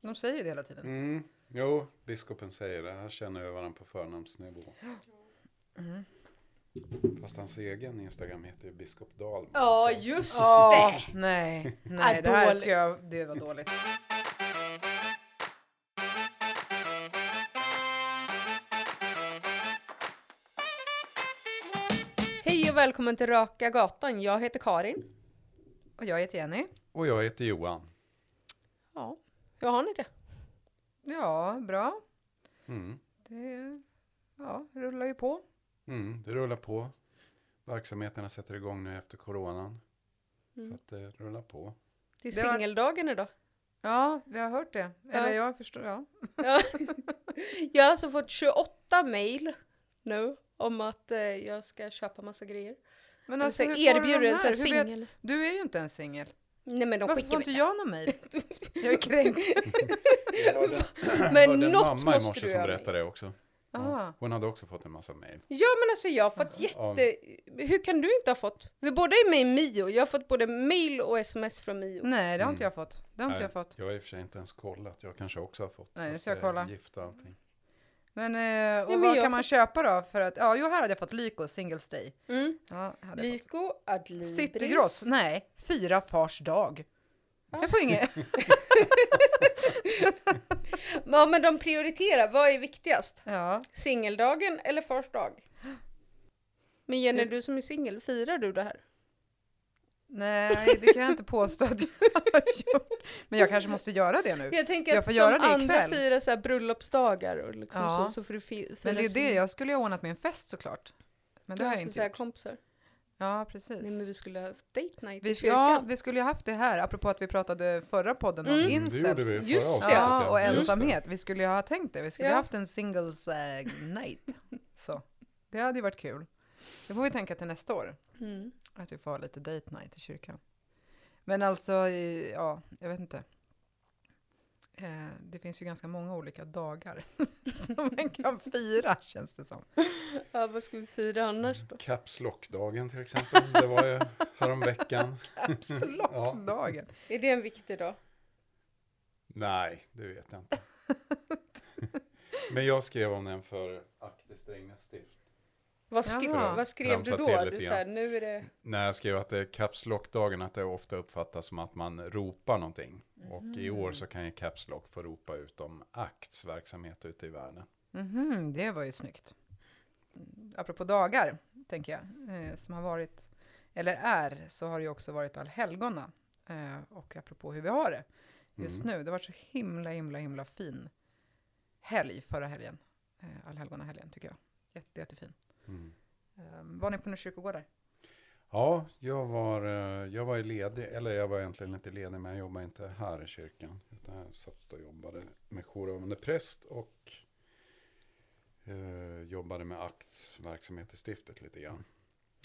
De säger det hela tiden. Mm. Jo, biskopen säger det. Här känner vi varandra på förnamnsnivå. Mm. Fast hans egen Instagram heter ju biskop Dahlman. Ja, Så- just det! nej, nej, Ah, det här dåligt. ska jag, det var dåligt. Hej och välkommen till Raka Gatan. Jag heter Karin. Och jag heter Jenny. Och jag heter Johan. Ja, hur har ni det? Ja, bra. Mm. Det ja, rullar ju på. Mm, det rullar på. Verksamheterna sätter igång nu efter coronan. Så Mm. att det rullar på. Det är Det har- singeldagen idag. Ja, vi har hört det. Eller Ja. jag förstår, ja. Ja. Jag har alltså fått 28 mejl nu om att eh, jag ska köpa massa grejer. Men Alltså, hur får du de här? Hur vet, singel. du är ju inte en singel. Nej men de Varför skickar får inte mig. jag någon mejl? Jag är kränkt. Jag hörde, Men hörde en något mamma i morse som berättade det också. Ja. Ah. Hon hade också fått en massa mejl. Ja men alltså jag har fått jätte... Hur kan du inte ha fått? Vi båda är med i Mio. Jag har fått både mail och sms från Mio. Nej, det har inte Mm. jag fått. Det har inte Nej, jag fått. Jag har i och för sig inte ens kollat. Jag kanske också har fått. Nej, det ska jag kolla. Gift och allting. Men, eh, och men vad jag kan man får- köpa då? För att, ja, jo, här hade jag fått Lyko Singles Day. Mm. Ja, hade jag fått. Lyko, Adlibris. Citygross, nej, fyra fars dag. Jag får inget. Ja men de prioriterar. Vad är viktigast? Ja, Singeldagen eller fars dag? Men Jenny, Du- du som är singel, firar du det här? Nej, det kan jag inte påstå att jag har gjort. Men jag kanske måste göra det nu. Jag tänker Jag att får som göra det andra ikväll. firar så här bröllopsdagar och liksom Ja. så, så får du fi- fira Men det är det, jag skulle ju ha ordnat med en fest såklart. Men det har jag inte så här gjort. kompisar. Ja, precis. Nej men vi skulle ha haft date night Vi, i ja, kyrkan. vi skulle ju haft det här, apropå att vi pratade förra podden om Mm. Incels. Just det. Ja, och ensamhet. Vi skulle ju ha tänkt det. Vi skulle Ja. ha haft en singles eh, night. Så det hade ju varit kul. Det får vi tänka till nästa år. Mm. Att vi får ha lite date night i kyrkan. Men alltså, ja, jag vet inte. Eh, det finns ju ganska många olika dagar som man kan fira, känns det som. Ja, vad ska vi fira annars då? Caps Lock-dagen till exempel. Det var ju häromveckan. Absolut-dagen. Är det en viktig dag? Nej, det vet jag inte. Men jag skrev om den för Akte Strängnäs stift. Vad, skri- vad skrev du då? Du, så här, nu är det... När jag skrev att det är Caps Lock-dagen, att det ofta uppfattas som att man ropar någonting. Och i år så kan ju Caps Lock få ropa ut om Akts verksamhet ute i världen. Mhm, det var ju snyggt. Mm, Apropå dagar, tänker jag, eh, som har varit, eller är, så har det ju också varit allhelgona. Eh, och apropå hur vi har det just Mm. nu, det har varit så himla, himla, himla fin helg förra helgen. Eh, allhelgona-helgen tycker jag. Jätte, jättefin. Mm. Var ni på några kyrkogårdar? Ja, jag var, eh, jag var ledig, eller jag var egentligen inte ledig, men jag jobbade inte här i kyrkan. Utan jag satt och jobbade med jourhavande präst och eh, jobbade med Akts verksamhet i stiftet lite grann.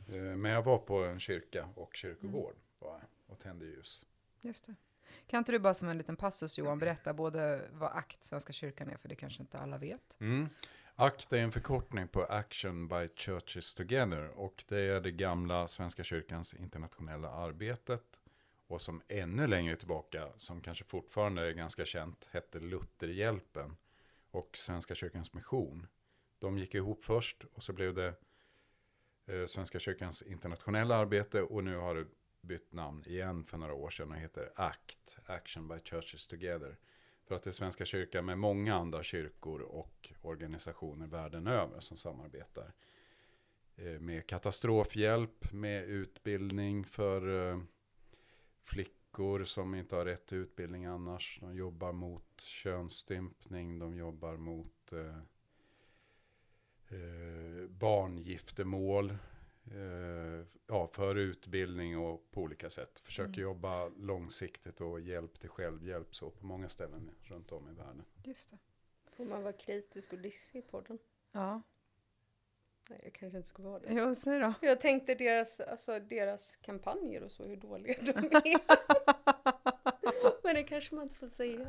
Eh, men jag var på en kyrka och kyrkogård jag, och tände ljus. Just det. Kan inte du bara som en liten passus Johan berätta både vad ACT, Svenska kyrkan är, för det kanske inte alla vet. Mm. ACT är en förkortning på Action by Churches Together och det är det gamla Svenska kyrkans internationella arbetet och som ännu längre tillbaka, som kanske fortfarande är ganska känt, hette Lutherhjälpen och Svenska kyrkans mission. De gick ihop först och så blev det eh, Svenska kyrkans internationella arbete och nu har det bytt namn igen för några år sedan och heter ACT, Action by Churches Together. För att det är Svenska kyrkan med många andra kyrkor och organisationer världen över som samarbetar. Eh, med katastrofhjälp, med utbildning för eh, flickor som inte har rätt till utbildning annars. De jobbar mot könsstympning, de jobbar mot eh, barngiftermål. Eh, ja, för utbildning och på olika sätt. Försöker Mm. jobba långsiktigt och hjälp till självhjälp så på många ställen runt om i världen. Just det. Får man vara kritisk och dissig på den? Ja, Nej, jag kanske inte ska vara det. jo, säg då. Jag tänkte deras, alltså, deras kampanjer och så, hur dåliga de är. men det kanske man inte får säga.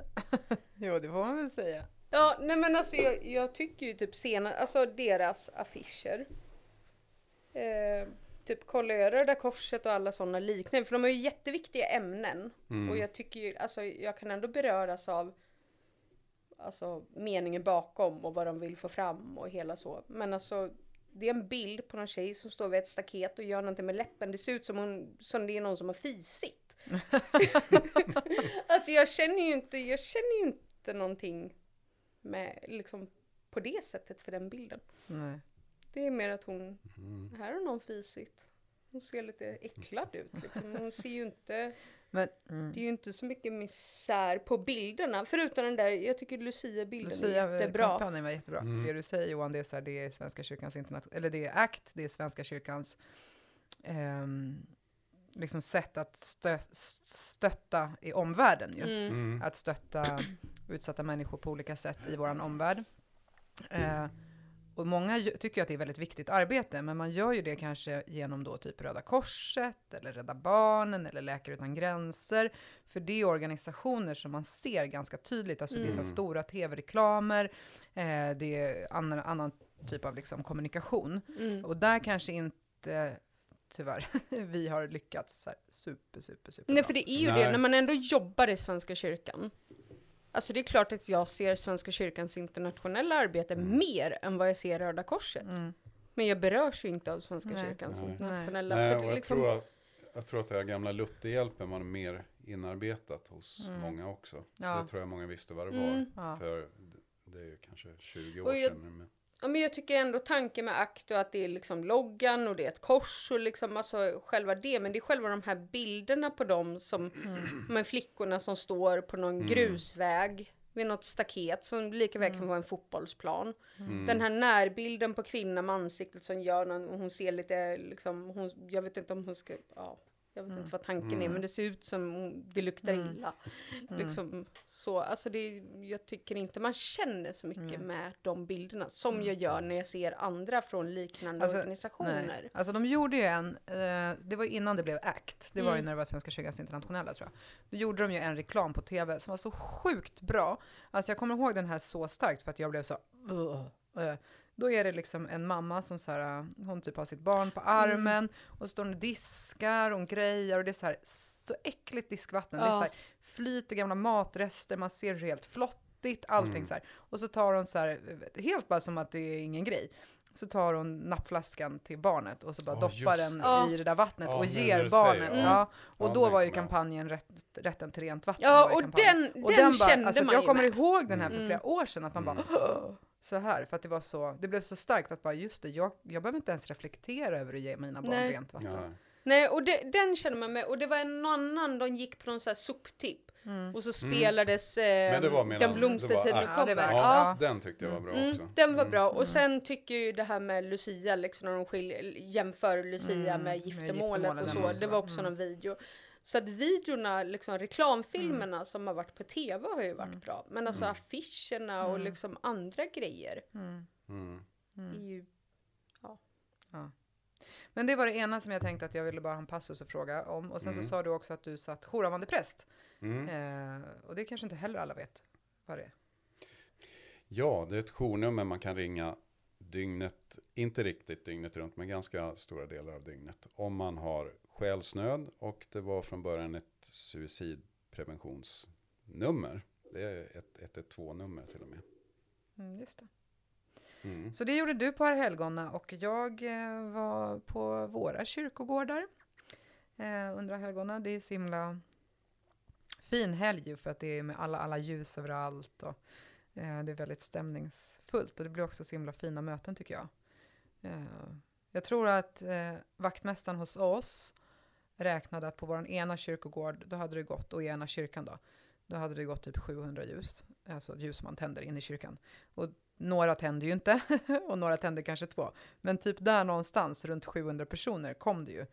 Jo, det får man väl säga. Ja, nej men alltså jag, jag tycker ju typ sena, alltså deras affischer. Eh, typ Kolla Röda Korset och alla sådana liknande, för de har ju jätteviktiga ämnen. Mm. Och jag tycker ju, alltså jag kan ändå beröras av alltså, meningen bakom och vad de vill få fram och hela så. Men alltså, det är en bild på någon tjej som står vid ett staket och gör någonting med läppen. Det ser ut som, hon, som det är någon som har fisit. alltså jag känner ju inte, jag känner ju inte någonting med, liksom, på det sättet för den bilden. Nej. Det är mer att hon, Mm. här har någon fisit. Hon ser lite äcklad ut liksom. Hon ser ju inte, Men, mm. det är ju inte så mycket misär på bilderna. Förutom den där, jag tycker Lucia-bilden är jättebra. Lucia-kampanjen var jättebra. Mm. Det du säger Johan, det är, så här, det är Svenska kyrkans internation, eller det är ACT, det är Svenska kyrkans ehm, liksom sätt att stö, stötta i omvärlden ju. Mm. Mm. Att stötta utsatta människor på olika sätt i våran omvärld. Eh, och många tycker att det är väldigt viktigt arbete, men man gör ju det kanske genom då typ Röda Korset, eller Rädda Barnen, eller Läkare Utan Gränser. För det är organisationer som man ser ganska tydligt, alltså det är så Mm. stora tv-reklamer, eh, det är annan, annan typ av liksom kommunikation. Mm. Och där kanske inte, tyvärr, vi har lyckats så här super, super, super Nej bra. för det är ju Nej. det, när man ändå jobbar i Svenska kyrkan. Alltså det är klart att jag ser Svenska kyrkans internationella arbete Mm. mer än vad jag ser Röda Korset. Mm. Men jag berörs ju inte av Svenska Nej. kyrkans Nej. internationella. Nej, för jag, liksom, tror att, jag tror att det här gamla Lutherhjälpen var mer inarbetat hos Mm. många också. Ja. Det tror jag många visste vad det var. Mm. Ja. För det- det är ju kanske 20 år jag- sedan. Ja, men jag tycker ändå tanken med akt och att det är liksom loggan och det är ett kors och liksom alltså själva det. Men det är själva de här bilderna på dem som med flickorna som står på någon Mm. grusväg vid något staket som lika väl kan vara en fotbollsplan. mm. Den här närbilden på kvinnan med ansiktet som gör någon, hon ser lite liksom, hon, jag vet inte om hon ska, ja, jag vet inte vad tanken är Mm. men det ser ut som det luktar Mm. illa. Liksom så, alltså det, jag tycker inte man känner så mycket Mm. med de bilderna som jag gör när jag ser andra från liknande Alltså, organisationer. Nej. Alltså de gjorde ju en, eh, det var innan det blev ACT, det var ju Mm. när det var Svenska kyrkans internationella tror jag. Då gjorde de ju en reklam på tv som var så sjukt bra. Alltså jag kommer ihåg den här så starkt för att jag blev så, "Ugh." Eh, Då är det liksom en mamma som så här, eh, hon typ har sitt barn på armen och så står och diskar och hon grejer och det är så här, så äckligt diskvatten. Det är Ja. så här, flyter gamla matrester, man ser hur helt flottigt, allting Mm. så här. Och så tar hon så här, helt bara som att det är ingen grej. Så tar hon nappflaskan till barnet och så bara Ja, doppar den det. Ja. i det där vattnet Ja, och ger barnet. det. Ja. Och Ja, då den var ju kampanjen rätt, rätten till rent vatten. Ja, var ju och kampanjen. den, och den, bara- kände alltså, man Jag kommer med. ihåg den här för Mm. flera år sedan, att man Mm. bara så här, för att det var så, det blev så starkt att bara just det, jag, jag behöver inte ens reflektera över att ge mina barn Nej. rent vatten. ja. Nej, och det, den kände man med. Och det var en annan, de gick på någon sån här soptipp. Mm. Och så spelades eh, var medan- Den blomstertid var med akt. Ja. Ja. Den tyckte jag var bra Mm, också. den var Mm. bra. Och Mm. sen tycker jag ju det här med Lucia, liksom när de skiljer, jämför Lucia Mm, med med giftermålet och så. Det var också Mm. någon video. Så att videorna, liksom reklamfilmerna som har varit på tv har ju varit Mm. bra. Men alltså Mm. affischerna och Mm. liksom andra grejer Mm. Mm. är Mm. ju... Men det var det ena som jag tänkte att jag ville bara ha en passus och fråga om. Och sen Mm. så sa du också att du satt jouravande präst. Mm. Eh, och det kanske inte heller alla vet vad det är. Ja, det är ett journummer man kan ringa dygnet, inte riktigt dygnet runt, men ganska stora delar av dygnet. Om man har själsnöd och det var från början ett suicidpreventionsnummer. Det är ett 112-nummer till och med. Mm, just det. Mm. Så det gjorde du på Helgona och jag eh, var på våra kyrkogårdar eh, under helgona. Det är så himla fin helg för att det är med alla, alla ljus överallt och det är väldigt stämningsfullt och det blir också så himla fina möten tycker jag. Eh, jag tror att eh, vaktmästaren hos oss räknade att på vår ena kyrkogård, då hade det gått, och i ena kyrkan då, då hade det gått typ 700 ljus, alltså ljus man tänder in i kyrkan. Och några tände ju inte och några tände kanske två. Men typ där någonstans, runt 700 personer, kom det ju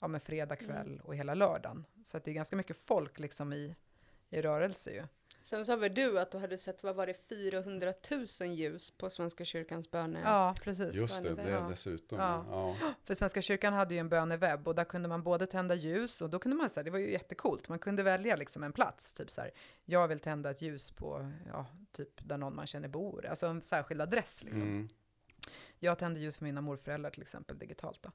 ja, med fredag kväll och hela lördagen. Så det är ganska mycket folk liksom i, i rörelse ju. Sen sa väl du att du hade sett, vad var det, 400 000 ljus på Svenska kyrkans böne... Ja, precis. Just det, det Ja. dessutom. Ja. Ja. För Svenska kyrkan hade ju en bönewebb och där kunde man både tända ljus och då kunde man säga, det var ju jättecoolt, man kunde välja liksom en plats, typ så här, jag vill tända ett ljus på, ja, typ där någon man känner bor, alltså en särskild adress liksom. Mm. Jag tände ljus för mina morföräldrar till exempel digitalt då.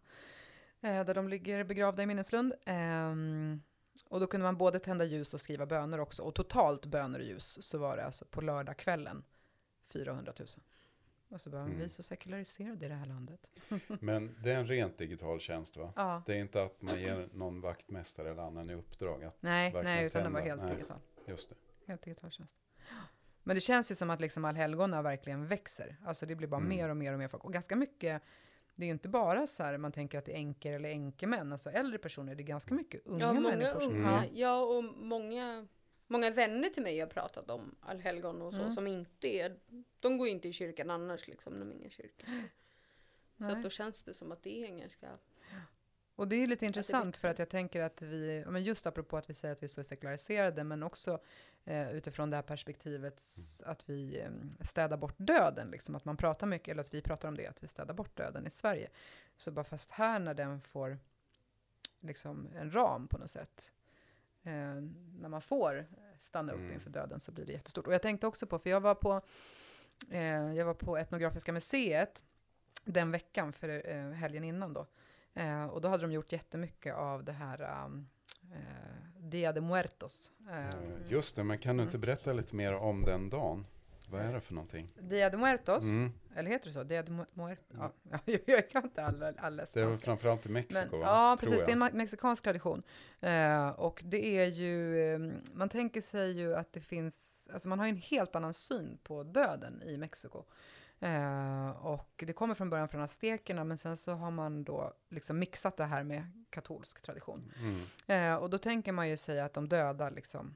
Eh, där de ligger begravda i minneslund. Ehm, och då kunde man både tända ljus och skriva böner också. Och totalt böner och ljus så var det alltså på lördagskvällen 400 000. Och så bara, Mm. vi är så sekulariserade i det här landet. Men det är en rent digital tjänst va? Ja, Det är inte att man ger någon vaktmästare eller annan i uppdrag att, nej, nej, utan den var helt Nej. digital. just det. Helt digital tjänst. Men det känns ju som att liksom allhelgona verkligen växer. Alltså det blir bara Mm. mer och mer och mer folk. Och ganska mycket, det är inte bara så här man tänker att det är änkor eller änkemän, alltså äldre personer, det är ganska mycket unga Ja, många människor. unga. Mm. Ja, och många, många vänner till mig har pratat om allhelgon och så, Mm. som inte är, de går ju inte i kyrkan annars liksom, de är ingen kyrka. Så, så att då känns det som att det är en ganska, Och det är lite intressant för att jag tänker att vi, men just apropå att vi säger att vi är så sekulariserade, men också eh, utifrån det här perspektivet att vi eh, städar bort döden, liksom att man pratar mycket, eller att vi pratar om det, att vi städar bort döden i Sverige. Så bara fast här när den får liksom en ram på något sätt, eh, när man får stanna upp Mm. inför döden så blir det jättestort. Och jag tänkte också på, för jag var på, eh, jag var på Etnografiska museet den veckan, för eh, helgen innan då. Eh, och då hade de gjort jättemycket av det här um, Dia de Muertos. Eh, Eh, Just det, men kan du inte Mm. berätta lite mer om den dagen? Vad är det för någonting? Dia de Muertos, Mm. eller heter det så? Dia de Mu- Muertos? Ja, ja, jag kan inte alla, alla Det är väl spanska. framförallt i Mexiko Men, va? ja, precis. Det är en mexikansk tradition. Eh, och det är ju, eh, man tänker sig ju att det finns, alltså man har ju en helt annan syn på döden i Mexiko. Eh, och det kommer från början från aztekerna, men sen så har man då liksom mixat det här med katolsk tradition. Mm. Eh, och då tänker man ju sig att de döda liksom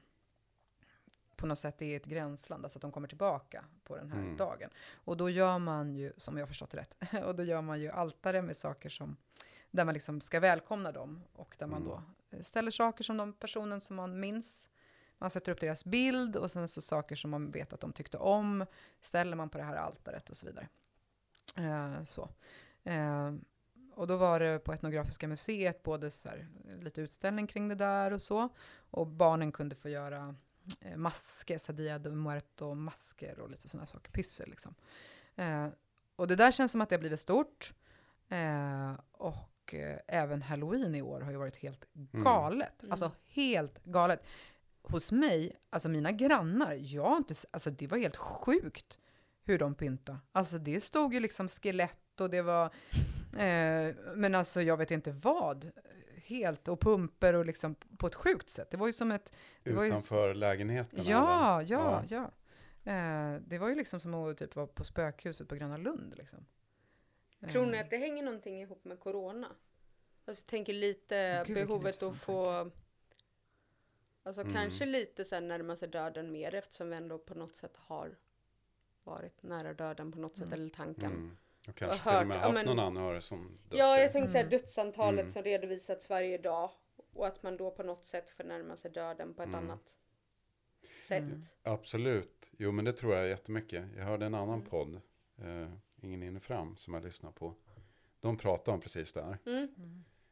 på något sätt är ett gränsland, alltså att de kommer tillbaka på den här Mm. dagen. Och då gör man ju, som jag har förstått rätt, och då gör man ju altare med saker som, där man liksom ska välkomna dem och där man Mm. då eh, ställer saker som de personen som man minns. Man sätter upp deras bild och sen så saker som man vet att de tyckte om ställer man på det här altaret och så vidare. Eh, så. Eh, och då var det på Etnografiska museet både så här, lite utställning kring det där och så. Och barnen kunde få göra eh, masker, så här Dia de Muerto masker och lite sådana saker, pyssel liksom. Eh, och det där känns som att det har blivit stort. Eh, och eh, även halloween i år har ju varit helt galet. Mm. Alltså helt galet. Hos mig, alltså mina grannar, jag inte, alltså det var helt sjukt hur de pyntade. Alltså det stod ju liksom skelett och det var, eh, men alltså jag vet inte vad. Helt, och pumper och liksom på ett sjukt sätt. Det var ju som ett, det var ju- Utanför lägenheten? ja, eller? ja, ja. Eh, det var ju liksom som att typ vara på spökhuset på Gröna Lund liksom. Eh, tror ni att det hänger någonting ihop med corona? Alltså jag tänker lite Gud, behovet att få, alltså Mm. kanske lite sen närma sig döden mer eftersom vi ändå på något sätt har varit nära döden på något sätt, Mm. eller tanken. Mm. Och kanske Jag till har och med hört- ja, haft men- någon anhörig som dött. Ja, jag tänker såhär Mm. dödsantalet Mm. som redovisats varje dag och att man då på något sätt får närma sig döden på ett Mm. annat sätt. Mm. Absolut. Jo, men det tror jag jättemycket. Jag hörde en annan Mm. podd, eh, Ingen inne fram, som jag lyssnar på. De pratar om precis det här.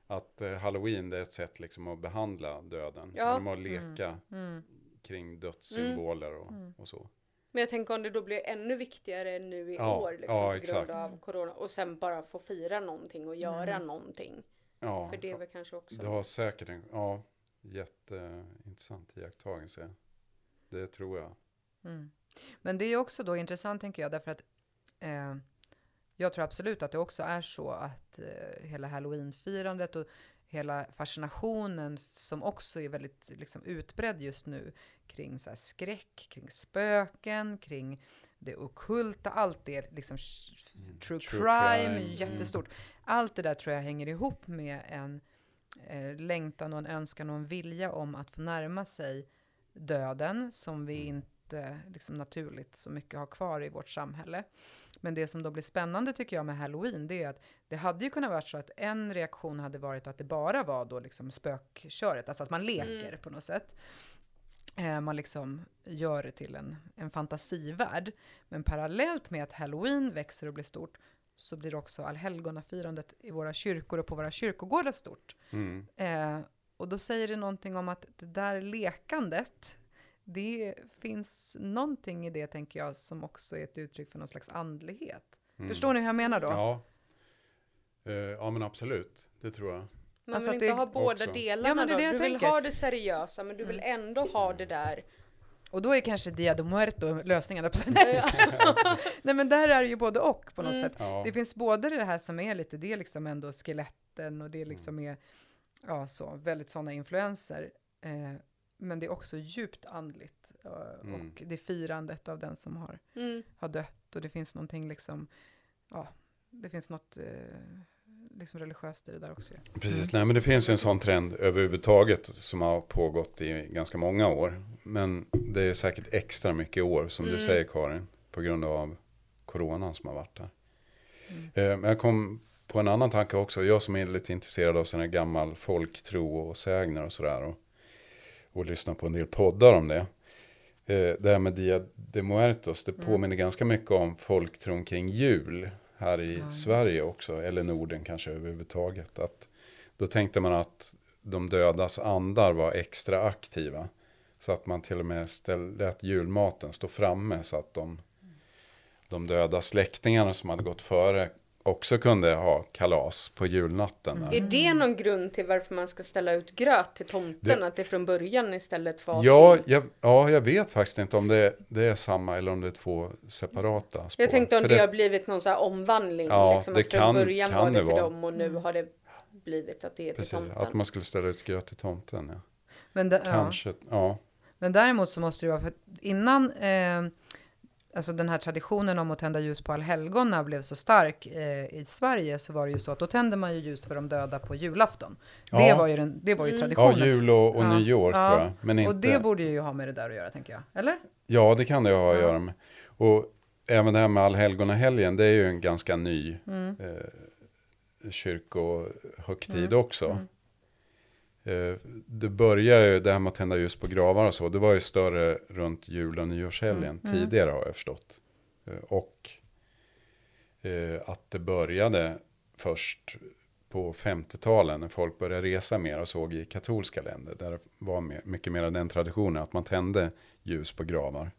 Mm. Mm. Att eh, halloween det är ett sätt liksom att behandla döden. Ja. Genom att leka Mm. kring dödssymboler och, Mm. och så. Men jag tänker om det då blir ännu viktigare nu i Ja, år liksom, ja, på exakt. grund av corona och sen bara få fira någonting och göra Mm. någonting. Ja, För det är väl kanske också... det har säkert en ja, jätteintressant iakttagelse. Det tror jag. Mm. Men det är ju också då intressant, tänker jag, därför att eh, jag tror absolut att det också är så att eh, hela halloweenfirandet och hela fascinationen som också är väldigt liksom, utbredd just nu kring så här, skräck, kring spöken, kring det ockulta, allt det liksom Mm. true, True crime, crime, jättestort. Allt det där tror jag hänger ihop med en eh, längtan och en önskan och en vilja om att få närma sig döden som vi Mm. Inte liksom naturligt så mycket har kvar i vårt samhälle. Men det som då blir spännande tycker jag med halloween, det är att det hade ju kunnat vara så att en reaktion hade varit att det bara var då liksom spökköret, alltså att man leker Mm. på något sätt. Eh, man liksom gör det till en, en fantasivärld. Men parallellt med att halloween växer och blir stort så blir också allhelgonafirandet i våra kyrkor och på våra kyrkogårdar stort. Mm. Eh, och då säger det någonting om att det där lekandet, det finns någonting i det, tänker jag, som också är ett uttryck för någon slags andlighet. Mm. Förstår ni hur jag menar då? Ja. Eh, ja, men absolut. Det tror jag. Man Alltså vill att inte det- ha båda Också. delarna Ja, men det är då. det jag Du vill tänker. Mm. ha det seriösa men du vill ändå ha det där. Och då är kanske Dia de Muerto lösningen. säga. Nej men där är det ju både och på något Mm. sätt. Ja. Det finns både det här som är lite, det är liksom ändå skeletten och det liksom är, ja så, väldigt sådana influenser. Eh, men det är också djupt andligt. eh, Mm. Och det är firandet av den som har, Mm. har dött och det finns någonting liksom, ja, det finns något eh, liksom religiöst i det där också. Precis, nej men det finns ju en sån trend överhuvudtaget som har pågått i ganska många år. Men det är säkert extra mycket i år som Mm. du säger Karin, på grund av coronan som har varit där. Mm. Eh, Men jag kom på en annan tanke också, jag som är lite intresserad av sån här gammal folktro och sägner och sådär. Och, och lyssnar på en del poddar om det. Eh, Det här med Dia de Muertos, det Mm. påminner ganska mycket om folktron kring jul här i Ja, Sverige också, eller Norden kanske överhuvudtaget. Att då tänkte man att de dödas andar var extra aktiva. Så att man till och med ställ, lät julmaten stå framme så att de, de döda släktingarna som hade gått före också kunde ha kalas på julnatten. Mm. Är det någon grund till varför man ska ställa ut gröt till tomten? Det- Att det från början istället var Ja, till- jag, ja, jag vet faktiskt inte om det, det är samma eller om det är två separata spår. Jag tänkte om För det, har blivit någon så här omvandling. Ja, liksom, det från kan- början kan var det det till vara. dem och nu har det blivit att det är till Precis, tomten. att man skulle ställa ut gröt till tomten. Ja. Men, da- ja. Kanske, ja. Men däremot så måste det vara, för att innan eh, alltså den här traditionen om att tända ljus på allhelgona blev så stark eh, i Sverige så var det ju så att då tände man ju ljus för de döda på julafton. Det Ja. var ju, den, det var ju Mm. Ja, traditionen. jul och, och Ja. nyår Ja. tror jag. Men inte, och det borde ju ha med det där att göra, tänker jag. Eller? Ja, det kan det ha att Ja. göra med. Och även det här med allhelgonahelgen, det är ju en ganska ny Mm. eh, kyrkohögtid Mm. också. Mm. Eh, det börjar ju, det här med att tända ljus på gravar och så, det var ju större runt jul och nyårshelgen Mm. Mm. tidigare har jag förstått. Eh, och eh, att det började först på 50-talen när folk började resa mer och såg i katolska länder. Där det var mer, mycket mer av den traditionen att man tände ljus på gravar.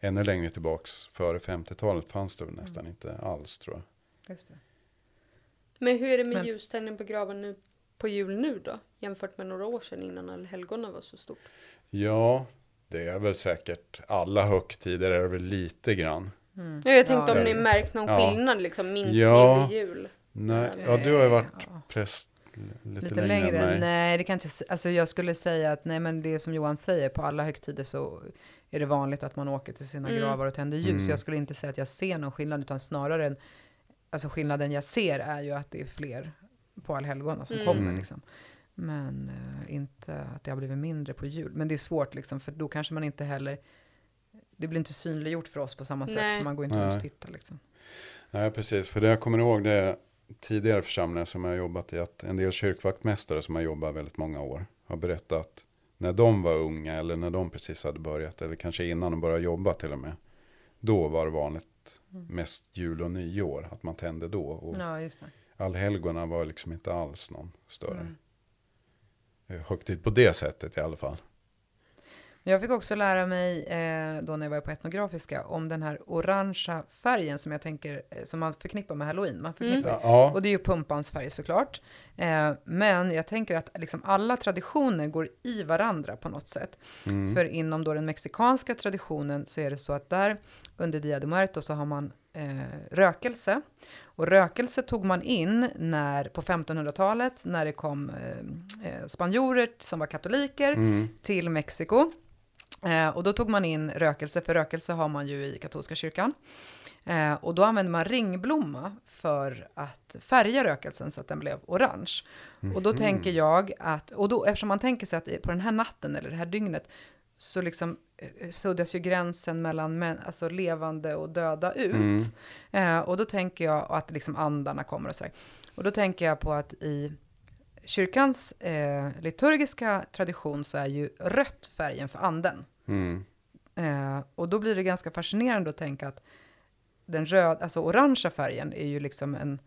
Ännu längre tillbaks före 50-talet fanns det nästan inte alls tror jag. Just det. Men hur är det med Men- ljuständning på graven nu på jul nu då? Jämfört med några år sedan innan allhelgona var så stort. Ja, det är väl säkert alla högtider är det väl lite grann. Mm. Ja, jag tänkte Ja, om ni märkt någon ja. skillnad liksom minskning Ja. vid jul. Nej, ja du har ju varit Ja. präst lite, Lite längre, längre? Nej, det kan jag inte Alltså jag skulle säga att nej, men det är som Johan säger, på alla högtider så är det vanligt att man åker till sina Mm. gravar och tänder ljus. Mm. Jag skulle inte säga att jag ser någon skillnad, utan snarare en, alltså skillnaden jag ser är ju att det är fler på allhelgona som Mm. kommer. Mm. Liksom. Men eh, inte att det har blivit mindre på jul. Men det är svårt liksom, för då kanske man inte heller, det blir inte synliggjort för oss på samma sätt, Nej. för man går inte runt och Nej. tittar liksom. Nej, precis. För det jag kommer ihåg det är tidigare församlingar som jag har jobbat i, att en del kyrkvaktmästare som har jobbat väldigt många år har berättat när de var unga eller när de precis hade börjat, eller kanske innan de började jobba till och med. Då var det vanligt Mm. mest jul och nyår, att man tände då. Och Ja, just det. Allhelgona var liksom inte alls någon större Mm. eh, högtid på det sättet i alla fall. Jag fick också lära mig eh, då när jag var på etnografiska om den här orangea färgen som jag tänker, eh, som man förknippar med halloween. Man förknippar, Ja, ja. Och det är ju pumpans färg såklart. Eh, men jag tänker att liksom alla traditioner går i varandra på något sätt. Mm. För inom då den mexikanska traditionen så är det så att där under Dia de Muertos så har man eh, rökelse. Och rökelse tog man in när, på 1500-talet när det kom eh, eh, spanjorer som var katoliker Mm. till Mexiko. Eh, och då tog man in rökelse, för rökelse har man ju i katolska kyrkan. Eh, och då använde man ringblomma för att färga rökelsen så att den blev orange. Och då Mhm. tänker jag att, och då eftersom man tänker sig att på den här natten eller det här dygnet så liksom eh, suddas ju gränsen mellan män, alltså levande och döda ut. Mm. Eh, och då tänker jag att liksom andarna kommer och sådär. Och då tänker jag på att i kyrkans eh, liturgiska tradition så är ju rött färgen för anden. Mm. Eh, och då blir det ganska fascinerande att tänka att den röd, alltså orangea färgen är ju liksom en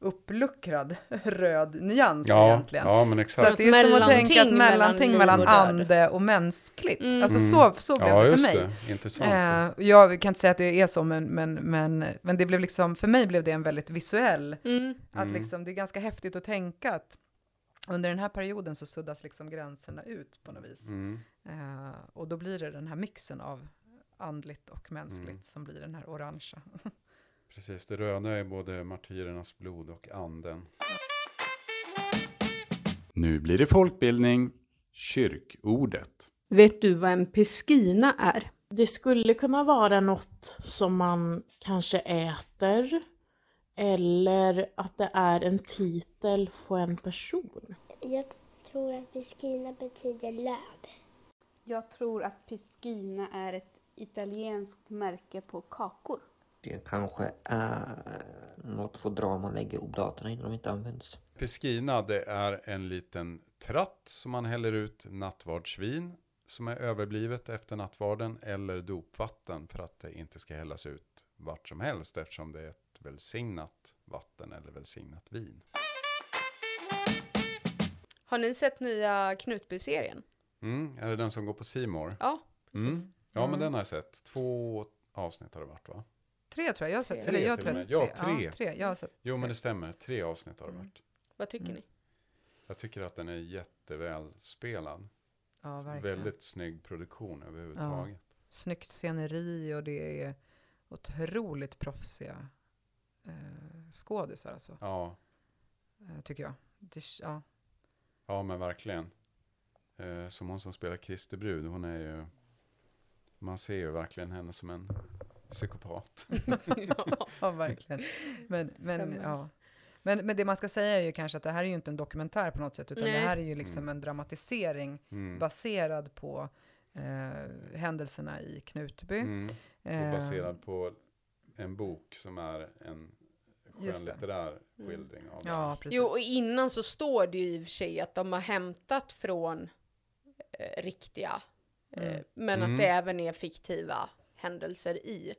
uppluckrad röd nyans Ja, egentligen. ja, men Så exakt. att det är som att Mellanting tänka att mellan mellanting mellan ande och mänskligt. Mm. Alltså Mm. så, så blev Ja, det för just mig. det. Intressant. Eh, jag kan inte säga att det är så, men, men, men, men det blev liksom, för mig blev det en väldigt visuell, Mm. att Mm. liksom, det är ganska häftigt att tänka att, under den här perioden så suddas liksom gränserna ut på något vis. Mm. Eh, och då blir det den här mixen av andligt och mänskligt Mm. som blir den här orangea. Precis, det röda är både martyrernas blod och anden. Nu blir det folkbildning, kyrkordet. Vet du vad en peskina är? Det skulle kunna vara något som man kanske äter eller att det är en titel på en person. Jag tror att Biskina betyder löv. Jag tror att Piscina är ett italienskt märke på kakor. Det kanske är något fodral man lägger i oblaterna innan de inte används. Peskina, det är en liten tratt som man häller ut nattvardsvin som är överblivet efter nattvarden eller dopvatten för att det inte ska hällas ut vart som helst eftersom det är ett välsignat vatten eller välsignat vin. Har ni sett nya Knutby-serien? Mm, är det den som går på Simor? Ja, precis. Mm. Ja, men den har jag sett. Två avsnitt har det varit va? Tre tror jag, jag har sett. Tre. Eller jag att med. Ja, tre. Ja, tre. Jag har sett Jo, tre. men det stämmer. Tre avsnitt har det varit. Vad tycker Mm. ni? Jag tycker att den är jätteväl spelad. Ja, verkligen. Väldigt snygg produktion överhuvudtaget. Snyggt sceneri och det är otroligt proffsiga eh, skådisar alltså, Ja, eh, tycker jag. Det, ja. ja men verkligen. Eh, som hon som spelar Kristi brud, hon är ju... Man ser ju verkligen henne som en psykopat. ja. verkligen. Men, men, ja. men, men det man ska säga är ju kanske att det här är ju inte en dokumentär på något sätt, utan Nej. det här är ju liksom Mm. en dramatisering Mm. baserad på eh, händelserna i Knutby. Mm. Och Eh, baserad på en bok som är en skönlitterär skildring av det. Ja, precis. Jo, och innan så står det ju i och för sig att de har hämtat från eh, riktiga, eh, Mm. men Mm. att det även är fiktiva händelser i.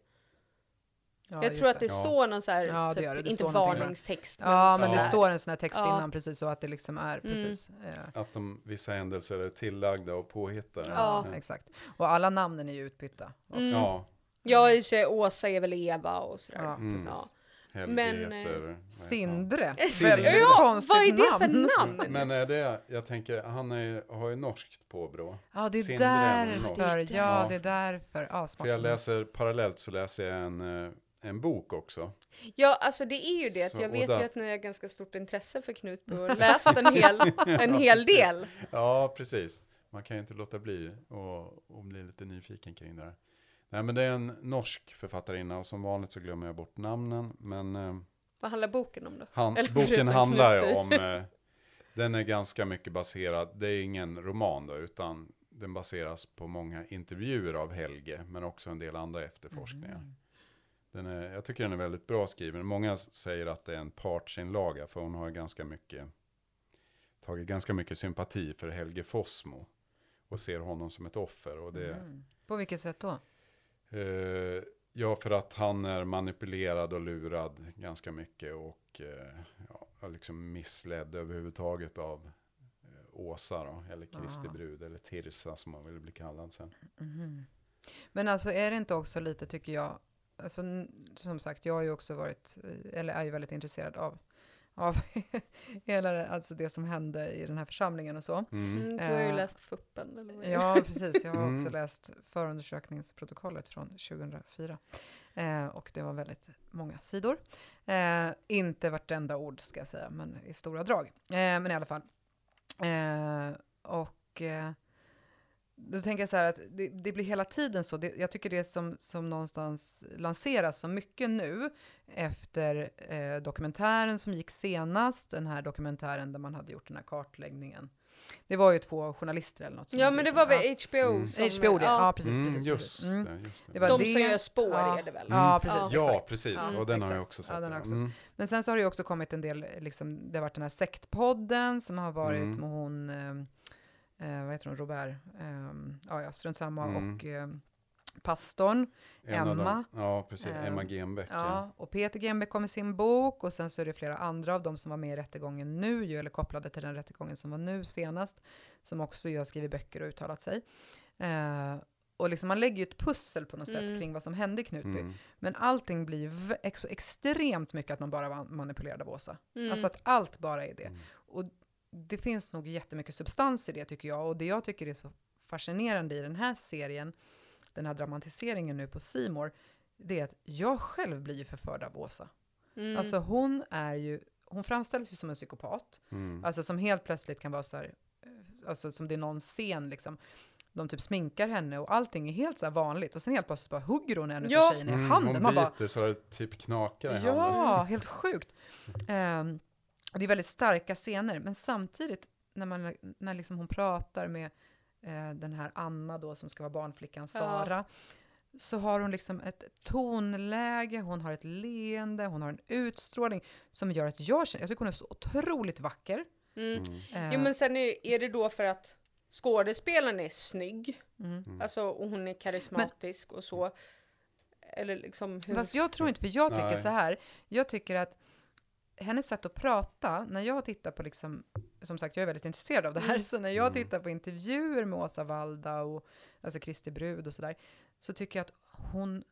ja, jag tror att det Ja. står någon så här, Ja, det typ, det. Det inte varningstext. Ja, men det Ja. står en sån här text Ja. innan precis så att det liksom är Mm. precis. Att de, vissa händelser är tillagda och påhittade. Ja, Ja. exakt. Och alla namnen är ju utbytta. också. Mm. Ja, Ja, i och för sig Åsa är väl Eva och sådär. Ja, Mm. Ja. Helge Men, heter... eh, heter? Sindre. Sindre. Väldigt Ja, konstigt vad är det namn. för namn? Men är det, jag tänker, han är, har ju norskt påbrå. Ja, det är Sindre därför. Ja, Ja. det är därför. Ja. För jag läser, parallellt så läser jag en, eh, en bok också. Ja, alltså det är ju det. Så, jag vet där- ju att ni har ganska stort intresse för Knutby och läst en hel, en hel precis. del. Ja, precis. Man kan ju inte låta bli och, och bli lite nyfiken kring det här. Nej, men det är en norsk författarinna och som vanligt så glömmer jag bort namnen. Men eh, Vad handlar boken om då? han, boken handlar ju om, eh, den är ganska mycket baserad, det är ingen roman då, utan den baseras på många intervjuer av Helge, men också en del andra efterforskningar. Mm. Den är, jag tycker den är väldigt bra skriven. Många säger att det är en partsinlaga, för hon har ganska mycket, tagit ganska mycket sympati för Helge Fossmo. Och ser honom som ett offer. Och det, Mm. På vilket sätt då? Eh, ja, för att han är manipulerad och lurad ganska mycket. Och eh, ja, liksom missledd överhuvudtaget av eh, Åsa då, eller Kristi Ah. brud, eller Tirsa som hon vill bli kallad sen. Mhm. Men alltså är det inte också lite, tycker jag, alltså, som sagt, jag har ju också varit, eller är ju väldigt intresserad av, av hela det, alltså det som hände i den här församlingen och så. Mm. Mm, du har ju Eh, läst Fuppen. Eller vad? Ja, precis. Jag har också Mm. läst förundersökningsprotokollet från 2004. Eh, och det var väldigt många sidor. Eh, inte vartenda ord ska jag säga, men i stora drag. Eh, men i alla fall. Eh, och eh, då tänker jag så här att det, det blir hela tiden så. Det, jag tycker det som, som någonstans lanseras så mycket nu efter eh, dokumentären som gick senast, den här dokumentären där man hade gjort den här kartläggningen. Det var ju två journalister eller något. som Ja, men det var väl HBO Mm. som... HBO det, ja, precis, Mm, precis, just, precis. Mm. det, just det. Det var De det. som gör spår Ja. är det väl? Ja, precis. Ja, precis. Ja, och den har jag också sett. Ja, den har också. Mm. Men sen så har det ju också kommit en del, liksom, det har varit den här sektpodden som har varit Mm. med hon, eh, vad heter hon, Robert, um, ja, ja strunt samma, Mm. och eh, pastorn, En Emma. Ja, precis. Eh, Emma Genbeck. Ja. ja, och Peter Genbeck kom med sin bok och sen så är det flera andra av dem som var med i rättegången nu, ju, eller kopplade till den rättegången som var nu senast, som också ju har skrivit böcker och uttalat sig. Eh, och liksom man lägger ju ett pussel på något sätt Mm. kring vad som hände i Knutby. Mm. Men allting blir ex- så extremt mycket att man bara var manipulerad av Åsa. Mm. Alltså att allt bara är det. Mm. Och det finns nog jättemycket substans i det tycker jag. Och det jag tycker är så fascinerande i den här serien, den här dramatiseringen nu på Simor, det är att jag själv blir ju förförd av Åsa. Mm. Alltså hon är ju, hon framställs ju som en psykopat. Mm. Alltså som helt plötsligt kan vara så här, alltså som det är någon scen liksom. De typ sminkar henne och allting är helt så här vanligt. Och sen helt plötsligt bara hugger hon en Ja. av tjejerna i Mm, handen. hon Man bara, biter så det typ knakar i handen. Ja, helt sjukt. Och det är väldigt starka scener, men samtidigt när, man, när liksom hon pratar med eh, den här Anna då, som ska vara barnflickan Sara, så har hon liksom ett tonläge, hon har ett leende, hon har en utstrålning som gör att jag känner, jag tycker hon är så otroligt vacker. Mm. Mm. Eh, Jo men sen är, är det då för att skådespelaren är snygg, mm. alltså och hon är karismatisk och så. Eller liksom hur... Fast jag tror inte, för jag tycker Nej. så här, jag tycker att hennes sätt att prata, när jag tittar på liksom, som sagt jag är väldigt intresserad av det här, Mm. så när jag Mm. tittar på intervjuer med Åsa Valda och alltså Kristi Brud och sådär, så tycker jag att hon,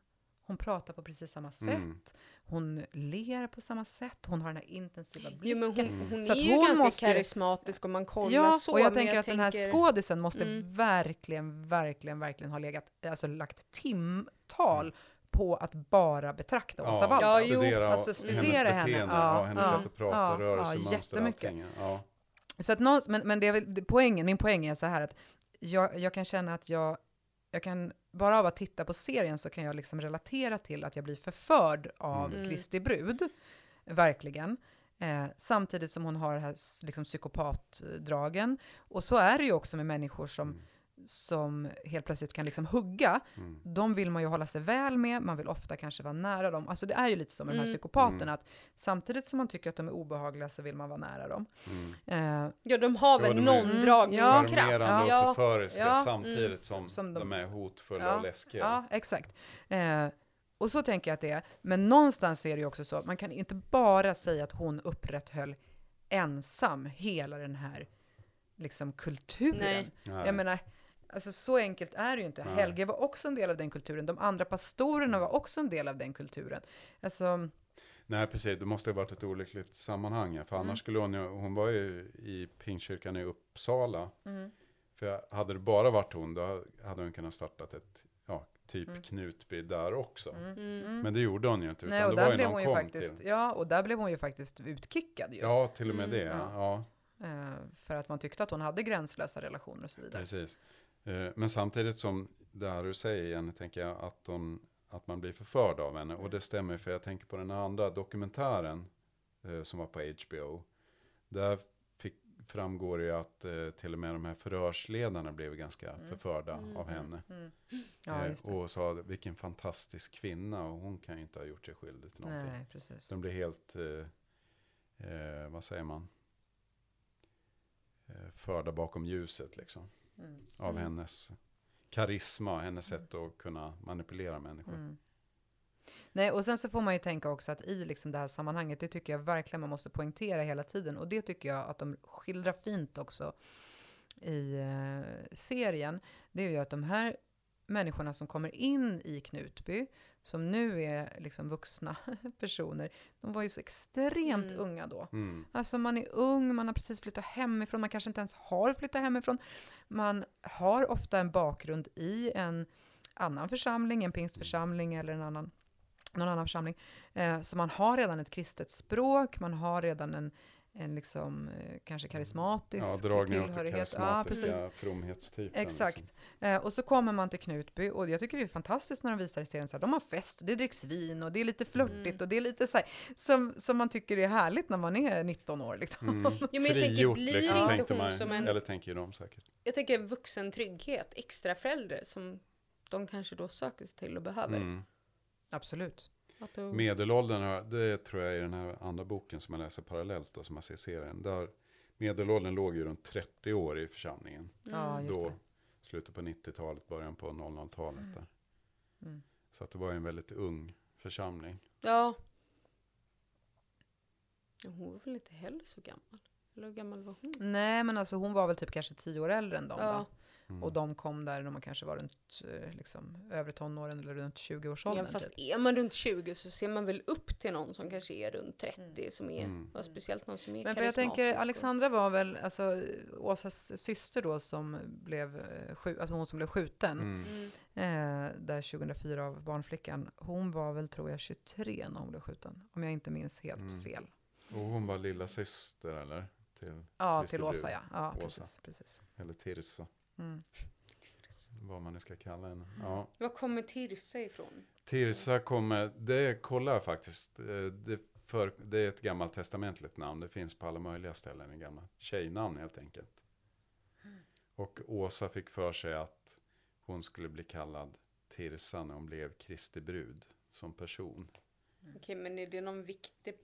hon pratar på precis samma sätt, Mm. hon ler på samma sätt, hon har den här intensiva Jo blicken. men hon, Mm. hon Så är ju hon ganska måste karismatisk om man kollar Ja, så. och jag tänker att den här tänker- skådisen måste Mm. verkligen, verkligen, verkligen ha legat, alltså lagt timtal på att bara betrakta Åsa Ja, Waldau. Ja, studera alltså hennes studera henne. beteende, Ja, ja, hennes ja, sätt att prata, ja, rörelsemönster, ja, jättemycket. allting. Ja. Så att någon, men, men det är väl det- poängen, min poäng är så här att jag, jag kan känna att jag, jag kan, bara av att titta på serien så kan jag liksom relatera till att jag blir förförd av Mm. Kristi brud, verkligen. Eh, samtidigt som hon har det här liksom, psykopatdragen. Och så är det ju också med människor som, Mm. Som helt plötsligt kan liksom hugga. Mm. De vill man ju hålla sig väl med, man vill ofta kanske vara nära dem. Alltså det är ju lite som med de här Mm. psykopaterna, Mm. att samtidigt som man tycker att de är obehagliga så vill man vara nära dem. Mm. Eh, Ja, de har Ja, väl någon Mm, dragningskraft. Ja. och Ja. förföriska Ja. samtidigt Mm. som, Som de- de är hotfulla Ja. och läskiga. Ja, exakt. Eh, och så tänker jag att det är. Men någonstans är det ju också så, man kan inte bara säga att hon upprätthöll ensam hela den här liksom kulturen. Nej. Nej. Jag menar, alltså så enkelt är det ju inte. Nej. Helge var också en del av den kulturen. De andra pastorerna var också en del av den kulturen. Alltså, Nej, precis. Det måste ha varit ett olyckligt sammanhang. För annars Mm. skulle hon ju, hon var ju i Pingstkyrkan i Uppsala. mm, För hade det bara varit hon, då hade hon kunnat startat ett, ja, typ Mm. Knutby där också. mm, Mm. mm. Men det gjorde hon ju inte, utan Nej, och det var där ju blev hon ju faktiskt, till. ja, och där blev hon ju faktiskt utkickad ju. Ja, till och med Mm, det. ja. Ja, Eh, för att man tyckte att hon hade gränslösa relationer och så vidare. precis. Eh, Men samtidigt som det här du säger Jenny, tänker jag att, de, att man blir förförd av henne. Och det stämmer, för jag tänker på den andra dokumentären eh, som var på HBO. Där fick, framgår det ju att eh, till och med de här förhörsledarna blev ganska Mm. förförda Mm, av mm, henne. Mm. Ja, Eh, och sa vilken fantastisk kvinna och hon kan ju inte ha gjort sig skyldig till någonting. Nej, precis. De blir helt, eh, eh, vad säger man, förda bakom ljuset liksom. Mm. Av Mm. hennes karisma, hennes sätt att kunna manipulera människor. Mm. Nej, och sen så får man ju tänka också att i liksom det här sammanhanget, det tycker jag verkligen man måste poängtera hela tiden. Och det tycker jag att de skildrar fint också i eh, serien. Det är ju att de här människorna som kommer in i Knutby, som nu är liksom vuxna personer, de var ju så extremt Mm. unga då. Mm. Alltså man är ung, man har precis flyttat hemifrån, man kanske inte ens har flyttat hemifrån. Man har ofta en bakgrund i en annan församling, en pingstförsamling eller en annan, någon annan församling. Eh, så man har redan ett kristet språk, man har redan en, en liksom, eh, kanske karismatisk Ja, dragningar åt det tillhörighet. Ja, precis. karismatiska fromhetstypen. Exakt. Liksom. Eh, och så kommer man till Knutby och jag tycker det är fantastiskt när de visar i serien så här, de har fest och det dricks vin och det är lite flörtigt Mm. och det är lite så här, som, som man tycker är härligt när man är 19 år liksom. Mm. Jo, men jag tänker, Frigjort blir liksom, inte tänkte hon man. som en- Eller tänker de säkert. Jag tänker en vuxen trygghet, extra förälder som de kanske då söker sig till och behöver. Mm. Absolut. Då- Medelåldern, det tror jag är den här andra boken som jag läser parallellt och som jag ser i serien. Där medelåldern låg ju runt 30 år i församlingen. Ja, Mm. just Då, det. slutet på 90-talet, början på 00-talet. Mm. Där. Mm. Så att det var en väldigt ung församling. Ja. Hon var väl inte heller så gammal? Eller hur gammal var hon? Nej, men alltså hon var väl typ kanske tio år äldre än dem Ja. va? Mm. Och de kom där när man kanske var runt eh, liksom, övre tonåren eller runt 20-årsåldern. Ja, fast typ. är man runt 20 så ser man väl upp till någon som kanske är runt 30 som är, Mm. och speciellt någon som är Men för jag tänker, Alexandra var väl, alltså Åsas syster då som blev, eh, alltså hon som blev skjuten, Mm. Mm. eh, där 2004 av barnflickan, hon var väl tror jag 23 när hon blev skjuten, om jag inte minns helt Mm. fel. Och hon var lilla syster eller? Till, Ja, till Åsa ja. Ja, Åsa. precis. precis. eller Tirsa, Mm. vad man nu ska kalla henne. Ja. Var kommer Tirsa ifrån? Tirsa kommer, det kollar jag faktiskt. Eh, Det, för, det är ett gammalt testamentligt namn. Det finns på alla möjliga ställen i gamla tjejnamn helt enkelt. Och Åsa fick för sig att hon skulle bli kallad Tirsa när hon blev Kristi brud som person. Okej, men är det någon viktig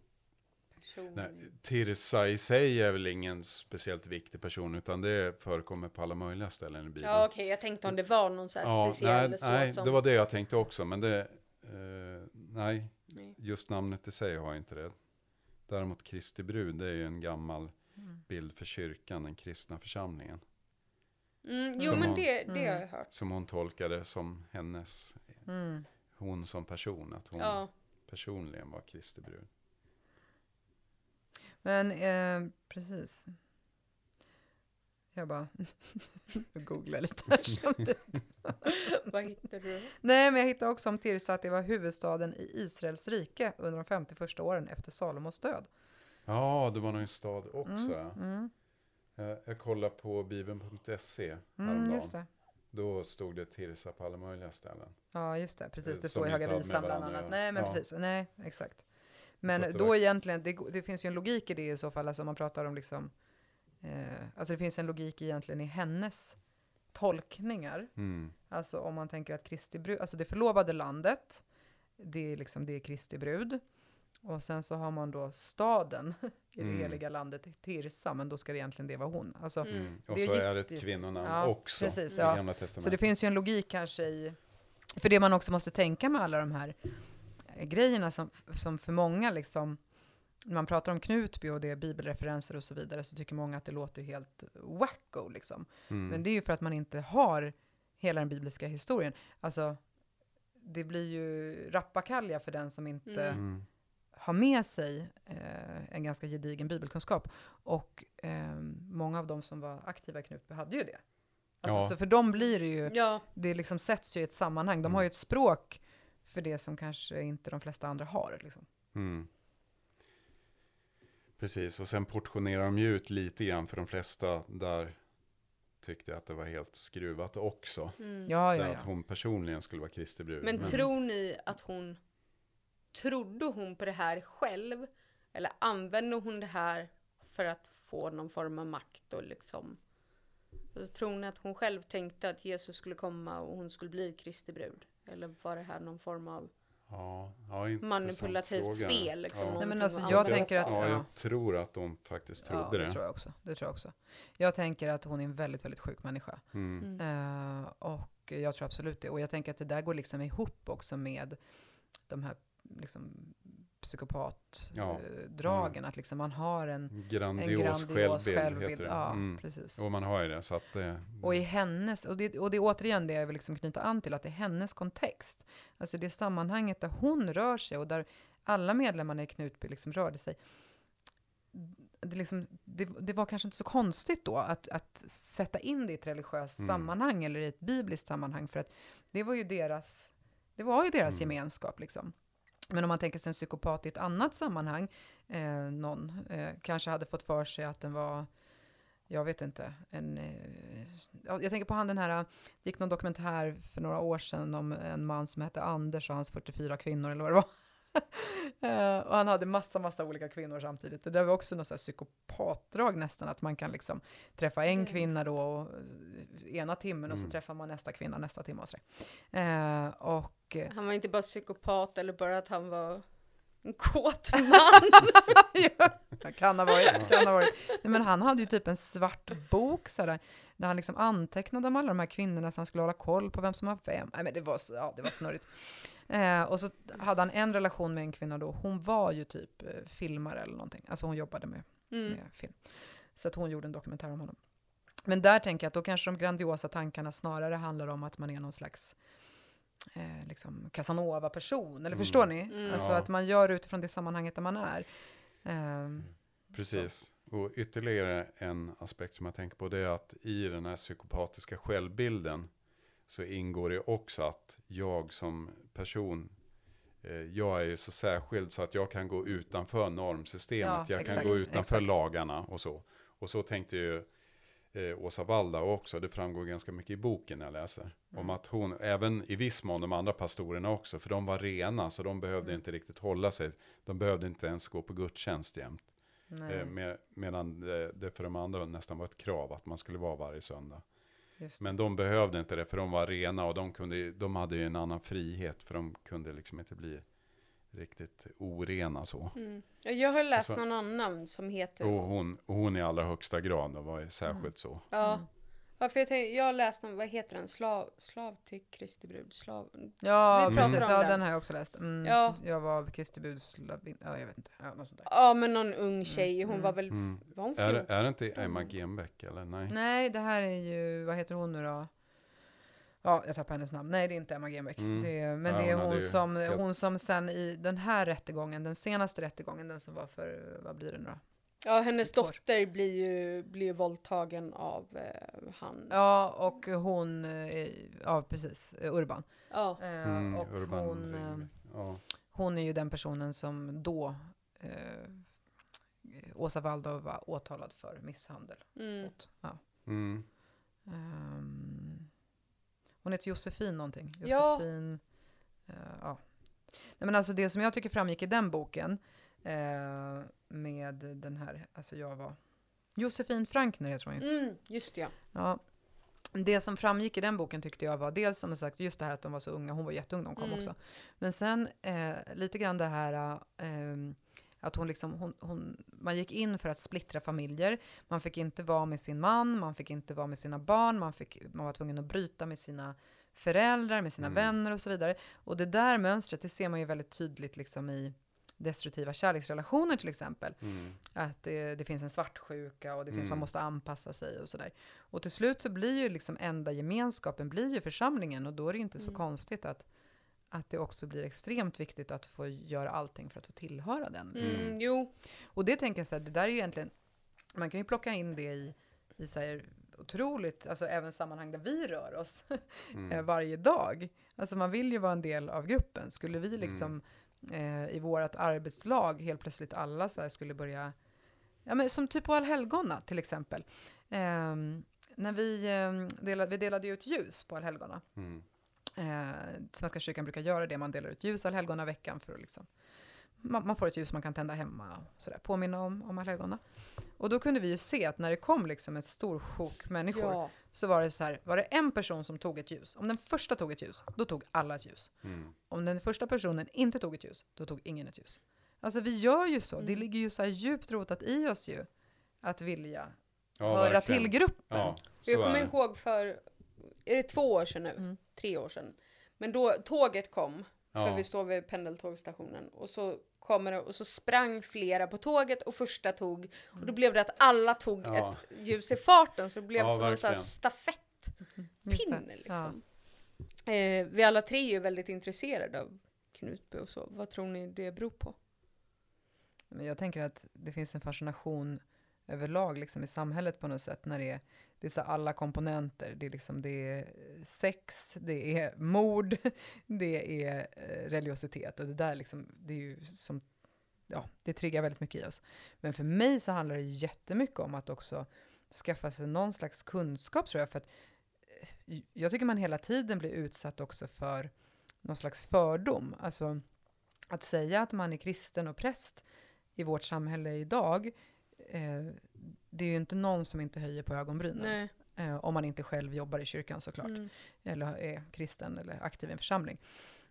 person? Nej, Tirsa i sig är väl ingen speciellt viktig person utan det förekommer på alla möjliga ställen i Bibeln. Ja, okej, jag tänkte om det var någon så här speciell nej, så nej som... det var det jag tänkte också. Men det, eh, nej, Nej. just namnet i sig har jag inte det. Däremot Kristi brud, det är ju en gammal Mm. bild för kyrkan, den kristna församlingen. Mm, jo, Som men hon- det, det har Mm. jag hört. Som hon tolkade som hennes, Mm. hon som person, att hon Ja. personligen var Kristi brud. Men eh, precis. Jag bara googlar lite här samtidigt. Vad hittar du? Nej, men jag hittade också om Tirsa att det var huvudstaden i Israels rike under de 50 första åren efter Salomos död. Ja, det var nog en stad också. Mm, mm, Jag, jag kollade på bibeln.se mm, just det. Då stod det Tirsa på alla möjliga ställen. Ja, just det. Precis, Eh, det som står i Höga Visan bland annat. Nej, men Ja. precis. Nej, exakt. Men det då var- egentligen, det, det finns ju en logik i det i så fall, alltså man pratar om liksom, eh, alltså det finns en logik egentligen i hennes tolkningar. Mm. Alltså om man tänker att Kristi brud, alltså det förlovade landet, det är liksom, det är Kristi brud. Och sen så har man då staden i det Mm. heliga landet, Tirsa, men då ska det egentligen det vara hon. Alltså, Mm. Mm. Och så är det ett kvinnonamn Ja, också precis, i ja. Gamla Så Testamentet. det finns ju en logik kanske i, för det man också måste tänka med alla de här grejerna som, som för många liksom, när man pratar om Knutby och det är bibelreferenser och så vidare, så tycker många att det låter helt wacko liksom. Mm. Men det är ju för att man inte har hela den bibliska historien. Alltså, det blir ju rappakalja för den som inte Mm. Mm. har med sig eh, en ganska gedigen bibelkunskap. Och eh, många av de som var aktiva i Knutby hade ju det. Alltså, Ja. Så för dem blir det ju, Ja, det liksom sätts ju i ett sammanhang. De Mm. har ju ett språk för det som kanske inte de flesta andra har. Liksom. Mm. Precis, och sen portionerar de ju ut lite grann för de flesta där tyckte jag att det var helt skruvat också. mm. Ja, Där ja, Att ja. hon personligen skulle vara Kristi brud. Men tror ni att hon trodde hon på det här själv? Eller använde hon det här för att få någon form av makt och liksom? Alltså, tror ni att hon själv tänkte att Jesus skulle komma och hon skulle bli Kristi brud? Eller var det här någon form av ja, ja, manipulativt fråga. spel? Liksom, Ja. Nej, men alltså, jag tänker att-? Ja, ja. jag tror att de faktiskt trodde ja, det det. tror jag också. Det tror jag också. Jag tänker att hon är en väldigt, väldigt sjuk människa. Mm. Eh, och jag tror absolut det. Och jag tänker att det där går liksom ihop också med de här liksom, psykopatdragen. Ja. Att liksom man har en, en Grandios, grandios självbild, självbild. Ja, Mm. precis. Och man har ju det, så att det... Och i hennes, och det, och det är återigen det jag vill liksom knyta an till, att det är hennes kontext. Alltså det sammanhanget där hon rör sig och där alla medlemmarna i Knutby liksom rörde sig. Det, liksom, det, det var kanske inte så konstigt då att, att sätta in det i ett religiöst Mm. sammanhang eller i ett bibliskt sammanhang, för att det var ju deras, det var ju deras Mm. gemenskap. Liksom. Men om man tänker sig en psykopat i ett annat sammanhang, eh, någon eh, kanske hade fått för sig att den var jag vet inte. En, eh, jag tänker på han den här, det gick någon dokumentär för några år sedan om en man som hette Anders och hans 44 kvinnor eller vad det var. Eh, och han hade massa, massa olika kvinnor samtidigt. Det där var också något psykopatdrag nästan, att man kan liksom träffa en Mm. kvinna då och, eh, ena timmen och så Mm. träffar man nästa kvinna nästa timme och eh, Och Han var inte bara psykopat eller bara att han var en kåt man. ja, kan ha varit. Kan ha varit. Nej, men han hade ju typ en svart bok så där, där han liksom antecknade om alla de här kvinnorna så han skulle hålla koll på vem som var vem. Nej, men det var, ja, det var snurrigt. Eh, och så hade han en relation med en kvinna då. Hon var ju typ eh, filmare eller någonting. Alltså hon jobbade med, Mm. med film. Så att hon gjorde en dokumentär om honom. Men där tänker jag att då kanske de grandiosa tankarna snarare handlar om att man är någon slags eh, liksom Casanova-person. Eller Mm. förstår ni? Mm. Alltså Ja. att man gör utifrån det sammanhanget där man är. Ehm, Precis. Och ytterligare en aspekt som jag tänker på det är att i den här psykopatiska självbilden så ingår det också att jag som person, eh, jag är ju så särskild så att jag kan gå utanför normsystemet. Ja, jag exakt, kan gå utanför exakt. lagarna och så. Och så tänkte ju eh, Åsa Waldau också, det framgår ganska mycket i boken jag läser. Om Mm. att hon, även i viss mån de andra pastorerna också, för de var rena så de behövde Mm. inte riktigt hålla sig. De behövde inte ens gå på gudstjänst jämt. Eh, med, medan det, det för de andra nästan var ett krav att man skulle vara varje söndag. Men de behövde inte det för de var rena och de, kunde, de hade ju en annan frihet för de kunde liksom inte bli riktigt orena så. Mm. Ja, Jag har läst Alltså- någon annan som heter... Och hon, och hon i allra högsta grad och var ju särskilt så. Ja. Mm. Ja, för jag, tänkte, jag har läst om, vad heter den? Slav, slav till Kristi brud? Slav... Ja, Vi pratar precis. om Ja, den. den har jag också läst. Mm, Ja. Jag var Kristi lavin- Ja, jag vet inte. Ja, något sånt där. Ja, men någon ung tjej. Hon Mm. var väl... Mm. Var hon Är, 14? är det inte Emma Genbeck eller? Nej. Nej, det här är ju, vad heter hon nu då? Ja, jag tappar hennes namn. Nej, det är inte Emma Genbeck. Mm. Det men Ja, det är hon som, helt- hon som sen i den här rättegången, den senaste rättegången, den som var för, vad blir det nu då? Ja, hennes Ett år. dotter blir ju, blir våldtagen av eh, han. Ja, och hon, eh, ja precis, eh, Urban. Ja. Eh, Mm, och Urban hon, eh, ja. hon är ju den personen som då eh, Åsa Waldau var åtalad för misshandel. Mm. Ja. Mm. Ehm, hon heter Josefin någonting. Ja. Josefin, eh, ja. Nej, men alltså det som jag tycker framgick i den boken eh, med den här, alltså jag var Josefin Frankner heter hon ju. Mm, just det, ja. Ja. Det som framgick i den boken tyckte jag var dels som sagt just det här att de var så unga, hon var jätteung när hon kom Mm. också. Men sen eh, lite grann det här eh, att hon liksom, hon, hon, man gick in för att splittra familjer. Man fick inte vara med sin man, man fick inte vara med sina barn, man, fick, man var tvungen att bryta med sina föräldrar, med sina Mm. vänner och så vidare. Och det där mönstret, det ser man ju väldigt tydligt liksom i destruktiva kärleksrelationer till exempel. Mm. Att det, det finns en svartsjuka och det finns, Mm. man måste anpassa sig och sådär. Och till slut så blir ju liksom enda gemenskapen blir ju församlingen och då är det inte så Mm. konstigt att, att det också blir extremt viktigt att få göra allting för att få tillhöra den. Mm, Mm. Jo, Och det tänker jag så här, det där är ju egentligen, man kan ju plocka in det i, i så här otroligt, alltså även sammanhang där vi rör oss eh, Mm. varje dag. Alltså man vill ju vara en del av gruppen. Skulle vi liksom eh, i vårt arbetslag helt plötsligt alla så här skulle börja, ja men som typ på allhelgona till exempel. Ehm, när vi, eh, delade, vi delade ut ljus på allhelgona. Mm. Eh, Svenska kyrkan brukar göra det, man delar ut ljus allhelgona veckan för att liksom, man, man får ett ljus man kan tända hemma och sådär, påminna om, om allhelgona. Och då kunde vi ju se att när det kom liksom ett stor sjok människor, ja. så var det så här, var det en person som tog ett ljus, om den första tog ett ljus, då tog alla ett ljus. Mm. Om den första personen inte tog ett ljus, då tog ingen ett ljus. Alltså vi gör ju så, det Mm. ligger ju så här djupt rotat i oss ju, att vilja Ja, höra verkligen. till gruppen. Ja, Jag kommer det. ihåg för, är det två år sedan nu? Mm. Tre år sedan. Men då tåget kom, för Ja. vi står vid pendeltågstationen. Och så kommer det, och så sprang flera på tåget och första tog. Och då blev det att alla tog Ja. ett ljus i farten. Så det blev Ja, som en sån här verkligen. stafettpinne Just det. liksom. Eh, vi alla tre är ju väldigt intresserade av Knutby och så. Vad tror ni det beror på? Men jag tänker att det finns en fascination överlag liksom i samhället på något sätt när det är, det är så alla komponenter. Det är, liksom, det är eh, sex, det är mord, det är eh, religiositet och det där liksom, det är ju som, ja, det triggar väldigt mycket i oss. Men för mig så handlar det jättemycket om att också skaffa sig någon slags kunskap tror jag, för att eh, jag tycker man hela tiden blir utsatt också för någon slags fördom. Alltså att säga att man är kristen och präst i vårt samhälle idag, eh, det är ju inte någon som inte höjer på ögonbrynen. Nej. Eh, om man inte själv jobbar i kyrkan såklart, Mm. eller är kristen eller aktiv i en församling.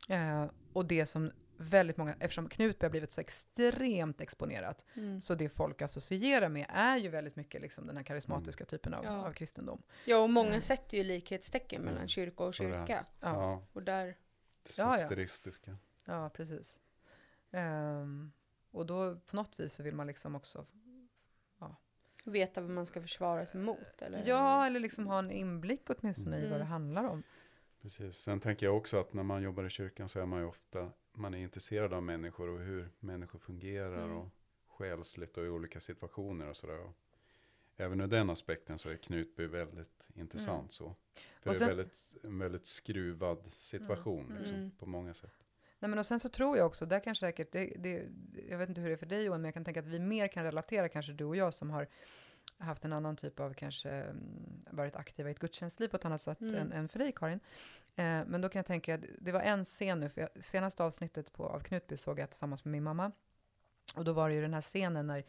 Eh, och det som väldigt många, eftersom Knutby har blivit så extremt exponerat, Mm. så det folk associerar med är ju väldigt mycket liksom den här karismatiska typen av, Ja. av kristendom. Ja, och många Mm. sätter ju likhetstecken mellan Mm. kyrka och Och kyrka. Ja, Ja, Och där, det Ja, ja. sekteristiska. ja precis. Ehm, och då på något vis så vill man liksom också Veta vad man ska försvara sig mot? Eller? Ja, eller liksom ha en inblick åtminstone i vad Mm. det handlar om. Precis. Sen tänker jag också att när man jobbar i kyrkan så är man ju ofta, man är intresserad av människor och hur människor fungerar Mm. och själsligt och i olika situationer och sådär. Även ur den aspekten så är Knutby väldigt intressant så. För Och det sen- är väldigt, en väldigt skruvad situation Mm. liksom, Mm. på många sätt. Nej, men och sen så tror jag också, där kanske säkert, det, det, jag vet inte hur det är för dig Johan, men jag kan tänka att vi mer kan relatera, kanske du och jag som har haft en annan typ av, kanske mm, varit aktiva i ett gudstjänstliv på ett annat sätt Mm. än, än för dig Karin. Eh, men då kan jag tänka, det var en scen nu, för jag, senaste avsnittet på, av Knutby såg jag tillsammans med min mamma. Och då var det ju den här scenen när,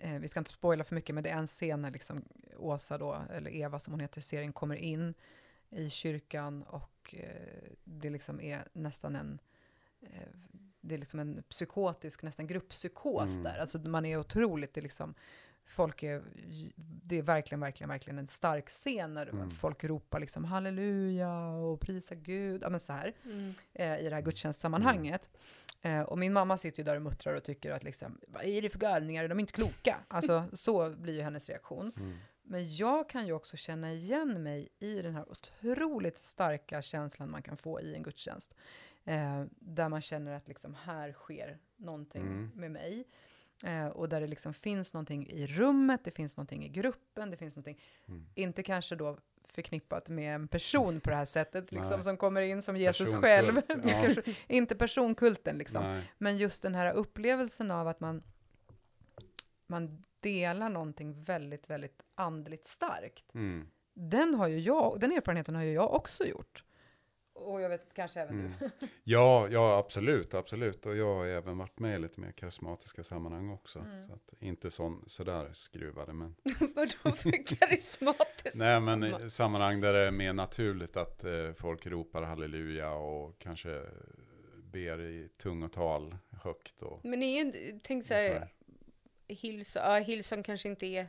eh, vi ska inte spoila för mycket, men det är en scen när liksom Åsa då, eller Eva som hon heter i serien, kommer in i kyrkan och eh, det liksom är nästan en det är liksom en psykotisk, nästan grupppsykos Mm. där. Alltså man är otroligt, det är liksom, folk är, det är verkligen, verkligen, verkligen en stark scen när Mm. folk ropar liksom halleluja och prisa Gud, ja men så här, Mm. eh, i det här gudstjänstsammanhanget. Eh, och min mamma sitter ju där och muttrar och tycker att liksom, vad är det för galningar, de är inte kloka. Alltså så blir ju hennes reaktion. Mm. Men jag kan ju också känna igen mig i den här otroligt starka känslan man kan få i en gudstjänst. Eh, där man känner att liksom här sker någonting Mm. med mig. Eh, och där det liksom finns någonting i rummet, det finns någonting i gruppen, det finns någonting, Mm. inte kanske då förknippat med en person på det här sättet, liksom, Nej. som kommer in som Jesus själv. ja. Inte personkulten liksom. Nej. Men just den här upplevelsen av att man, man delar någonting väldigt, väldigt andligt starkt. Mm. Den, har ju jag, den erfarenheten har ju jag också gjort. Och jag vet kanske även Mm. du. Ja, ja, absolut, absolut. Och jag har även varit med i lite mer karismatiska sammanhang också. Mm. Så att, inte sån, sådär skruvade, men Vadå för karismatiskt? Nej, men i sammanhang där det är mer naturligt att eh, folk ropar halleluja och kanske ber i tungotal högt. Och, Men är inte, tänk så här. Hillsong, ja, Hillsong kanske inte är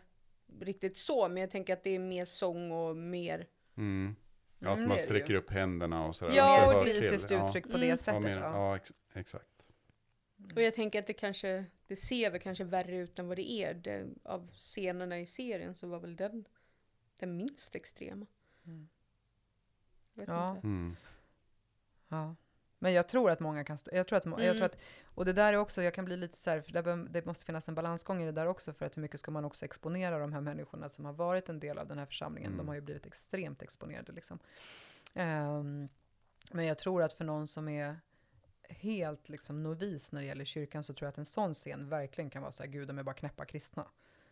riktigt så, men jag tänker att det är mer sång och mer... Mm. Ja, Mm, att är man sträcker upp händerna och sådär. Ja, och till. fysiskt Ja. uttryck på Mm. det Ja, sättet. Ja, mer, ja. ja ex exakt. Och jag tänker att det kanske, det ser väl kanske värre ut än vad det är. Det, av scenerna i serien så var väl den den minst extrema. Mm. Vet Ja. inte. Mm. Ja. Men jag tror att många kan stå, jag tror att, må- jag Mm. tror att, och det där är också, jag kan bli lite så här, för det, måste finnas en balansgång i det där också, för att hur mycket ska man också exponera de här människorna som har varit en del av den här församlingen, Mm. de har ju blivit extremt exponerade liksom. Ehm, men jag tror att för någon som är helt liksom novis när det gäller kyrkan så tror jag att en sån scen verkligen kan vara så här, gud de är bara knäppa kristna.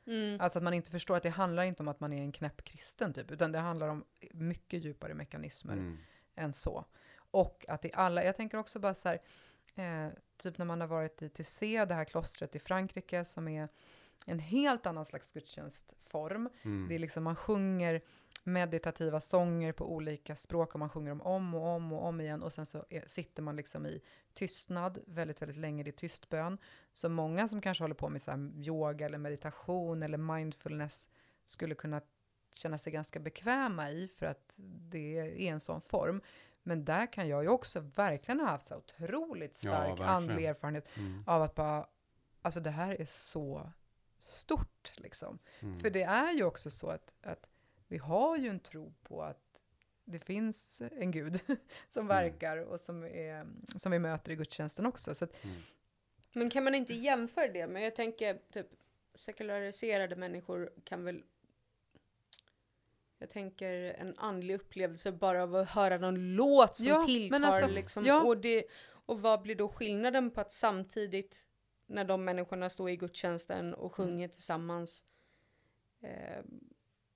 Mm. Alltså att man inte förstår att det handlar inte om att man är en knäpp kristen typ, utan det handlar om mycket djupare mekanismer Mm. än så. Och att i alla, jag tänker också bara så här, eh, typ när man har varit i Tissé, det här klostret i Frankrike, som är en helt annan slags gudstjänstform. Mm. Det är liksom, man sjunger meditativa sånger på olika språk och man sjunger dem om och om och om igen och sen så är, sitter man liksom i tystnad väldigt, väldigt länge, det är tyst bön. Så många som kanske håller på med så yoga eller meditation eller mindfulness skulle kunna känna sig ganska bekväma i för att det är en sån form. Men där kan jag ju också verkligen ha haft så otroligt Ja, stark verkligen. andlig erfarenhet Mm. av att bara, alltså det här är så stort liksom. Mm. För det är ju också så att, att vi har ju en tro på att det finns en gud som Mm. verkar och som, är, som vi möter i gudstjänsten också. Så att, Mm. Men kan man inte jämföra det? Men jag tänker typ sekulariserade människor kan väl jag tänker en andlig upplevelse bara av att höra någon låt som Ja, tilltar alltså, liksom. ja. Och, det, och vad blir då skillnaden på att samtidigt när de människorna står i gudstjänsten och sjunger tillsammans eh,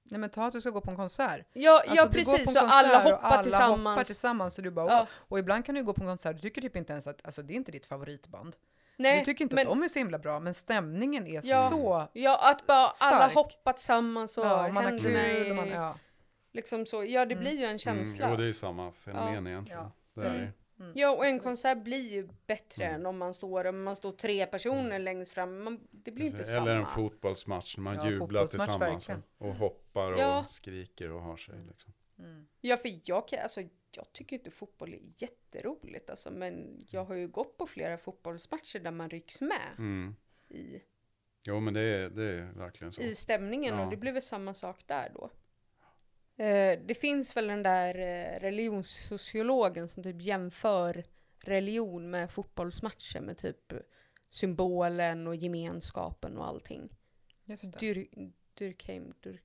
nej men ta att du ska gå på en konsert. Ja, Alltså, ja precis, så alla hoppar alla tillsammans. hoppar tillsammans och du bara, Ja. Och ibland kan du gå på en konsert, du tycker typ inte ens att, alltså det är inte ditt favoritband. Nej, du tycker inte men, att de är så himla bra, men stämningen är Ja. så, Ja, att bara alla Stark. hoppar tillsammans och ja, man har kul och man, ja. liksom så. Ja, det Mm. blir ju en känsla. Mm. Jo, det är ju samma fenomen egentligen. Ja. Det är Mm. det. Mm. Ja, och en konsert blir ju bättre Mm. än om man står, om man står tre personer längst fram. Man, det blir ju inte Precis. samma. Eller en fotbollsmatch när man Ja, jublar tillsammans verkligen. och, och hoppar Ja. och skriker och har sig. Liksom. Mm. Ja, för jag, kan, alltså, jag tycker inte fotboll är jätteroligt alltså, men jag har ju gått på flera fotbollsmatcher där man rycks med Mm. i Jo, men det är, det är verkligen så. i stämningen Ja. och det blir väl samma sak där då. Eh, det finns väl den där eh, religionssociologen som typ jämför religion med fotbollsmatcher med typ symbolen och gemenskapen och allting. Just det. Dyr, Durkheim, Dur,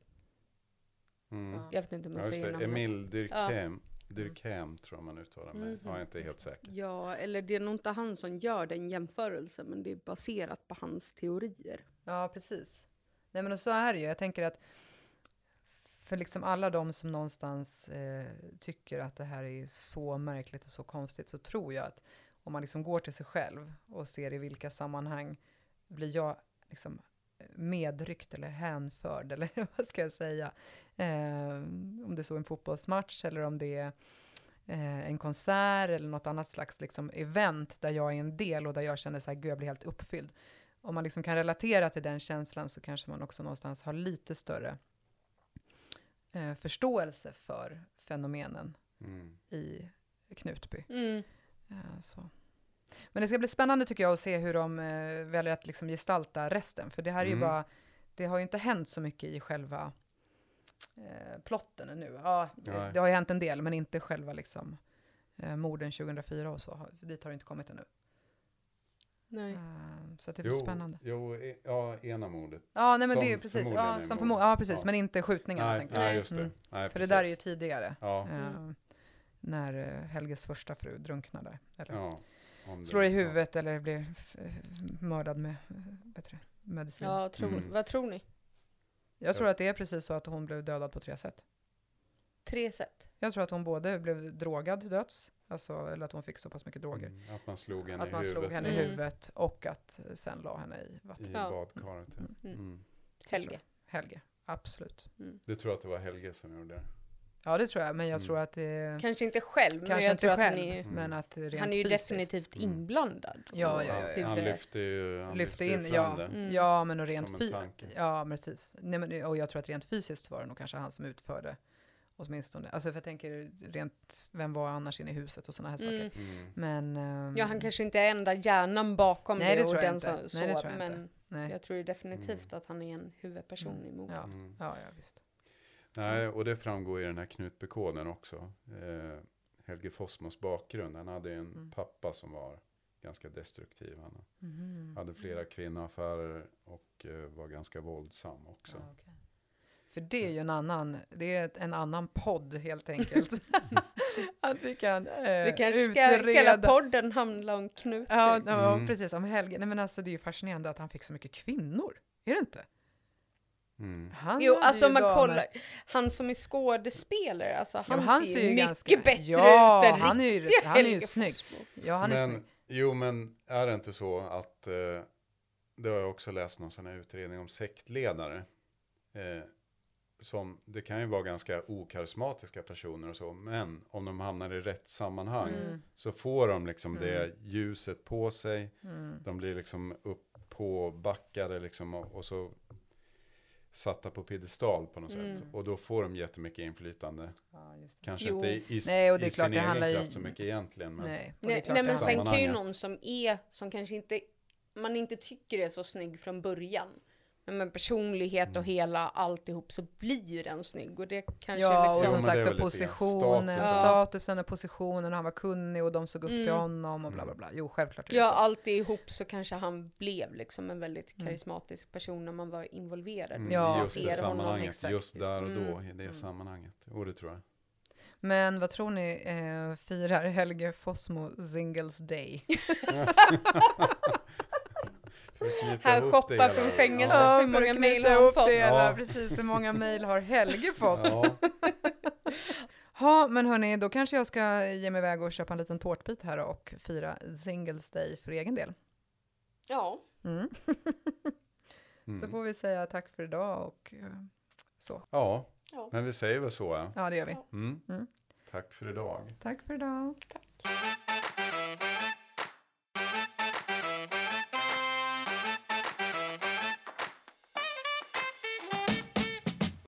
Mm. Ja. jag vet inte om Ja, jag just säger det. namnet. Emil Durkheim. Durkheim tror jag man uttalar mig. Mhm. Jag är inte helt säker. Ja, eller det är nog inte han som gör den jämförelsen, men det är baserat på hans teorier. Ja, precis. Nej, men och så är det ju. Jag tänker att för liksom alla de som någonstans eh, tycker att det här är så märkligt och så konstigt så tror jag att om man liksom går till sig själv och ser i vilka sammanhang blir jag liksom medryckt eller hänförd eller vad ska jag säga. Eh, om det är så en fotbollsmatch eller om det är eh, en konsert eller något annat slags liksom event där jag är en del och där jag känner så här, gud jag blir helt uppfylld om man liksom kan relatera till den känslan så kanske man också någonstans har lite större eh, förståelse för fenomenen Mm. i Knutby. Mm. Eh, så. Men det ska bli spännande tycker jag att se hur de eh, väljer att liksom gestalta resten, för det här är ju Mm. bara, det har ju inte hänt så mycket i själva eh, plotten ännu. Ja, det, det har ju hänt en del, men inte själva liksom eh, morden 2004 och så, dit har det inte kommit ännu. Nej. Eh, så det blir Jo, spännande. jo, e- ja, ena mordet. Ja, nej men Som det är precis. Ja, är som mord. förmo- ja, precis. Ja. Men inte skjutningarna. Nej, tänkte nej, just det. Mm. Nej, För det där är ju tidigare. Ja, eh, när eh, Helges första fru drunknade. Eller ja. Om slår i ja. huvudet eller blir mördad med bättre medicin. Ja, tror, Mm. vad tror ni? Jag tror att det är precis så att hon blev dödad på tre sätt. Tre sätt. Jag tror att hon både blev drogad till döds, alltså, eller att hon fick så pass mycket droger, Mm, Att man slog henne att man i slog huvudet henne i Mm. huvudet och att sen la henne i vatten. i Ja. badkaret. ja. Mm. Mm. Mm. Helge. Helge, absolut. Du tror att det var Helge som gjorde det? Ja, det tror jag, men jag Mm. tror att det... Kanske inte själv, men Kanske jag inte tror att själv, han är, Mm. men att rent han är ju fysiskt. definitivt Mm. inblandad. Ja, ja, ja, Han, ja. han huvud- lyfte ju han lyfte lyfte in, ja. det. Mm. Ja, men och rent Som en fy- tanke. Ja, men precis. Nej, men, och jag tror att rent fysiskt var det nog kanske han som utförde åtminstone. Alltså för jag tänker rent, vem var annars inne i huset och sådana här Mm. saker. Mm. Men... ehm, Ja, han kanske inte är enda hjärnan bakom Nej, det, det och tror jag den inte. som Nej, det så, tror jag inte. men nej. jag tror ju definitivt Mm. att han är en huvudperson Mm. i mordet. Ja. Mm. Ja, ja, visst. Nej, och det framgår i den här Knutbykoden också. Eh, Helge Fossmos bakgrund. Han hade en Mm. pappa som var ganska destruktiv. Han Mhm. hade flera kvinnoaffärer och eh, var ganska våldsam också. Ja, okej. För det är ju en annan, det är en annan podd helt enkelt. att vi kan eh, Vi kanske ska, hela utreda. podden handla om Knut. Ja, ja Mm. precis. Om Helge. Nej, men alltså det är ju fascinerande att han fick så mycket kvinnor. Är det inte? Mm. Han Jo, alltså man damer. kollar, han som är skådespelare, alltså han, men han ser ser ju mycket ganska- bättre Ja, ut än han är ju- riktiga han är ju snygg. Ja, han är men, snygg. Jo, men är det inte så att, eh, det har jag också läst någon sån här utredning om sektledare. Eh, som, det kan ju vara ganska okarismatiska personer och så, men om de hamnar i rätt sammanhang Mm. så får de liksom Mm. det ljuset på sig. Mm. De blir liksom upp på backade liksom och, och så satta på piedestal på något Mm. sätt. Och då får de jättemycket inflytande. Ja, just det. Kanske Jo. inte i, i, Nej, och det är i klart, sin det egen handlar ju- kraft så mycket egentligen. Men, Nej, Nej, nej men sen kan ju någon som är, som kanske inte, man inte tycker är så snygg från början. Men med personlighet och Mm. hela alltihop så blir den snygg. Och det kanske Ja, och liksom... som det är sagt, och positionen, statusen. statusen och positionen, och han var kunnig och de såg upp till Mm. honom och bla bla bla. Jo, självklart Ja, så. allt ihop så kanske han blev liksom en väldigt Mm. karismatisk person när man var involverad. Mm, Ja, just det sammanhanget, just där och då, Mm. i det Mm. sammanhanget. Jo, det tror jag. Men vad tror ni eh, firar Helge Fossmo Singles Day? Han shoppar från fängelset. Ja. hur många mejl har han fått? det hela, Ja. Precis, hur många mejl har Helge fått? Ja, Ja. men hörni, då kanske jag ska ge mig iväg och köpa en liten tårtbit här och fira Singles Day för egen del. Ja. Mm. Mm. Så får vi säga tack för idag och eh, så. ja, Ja. men vi säger väl så. Ja. Ja, det gör vi. Ja. Mm. Mm. Tack för idag. Tack för idag. Tack.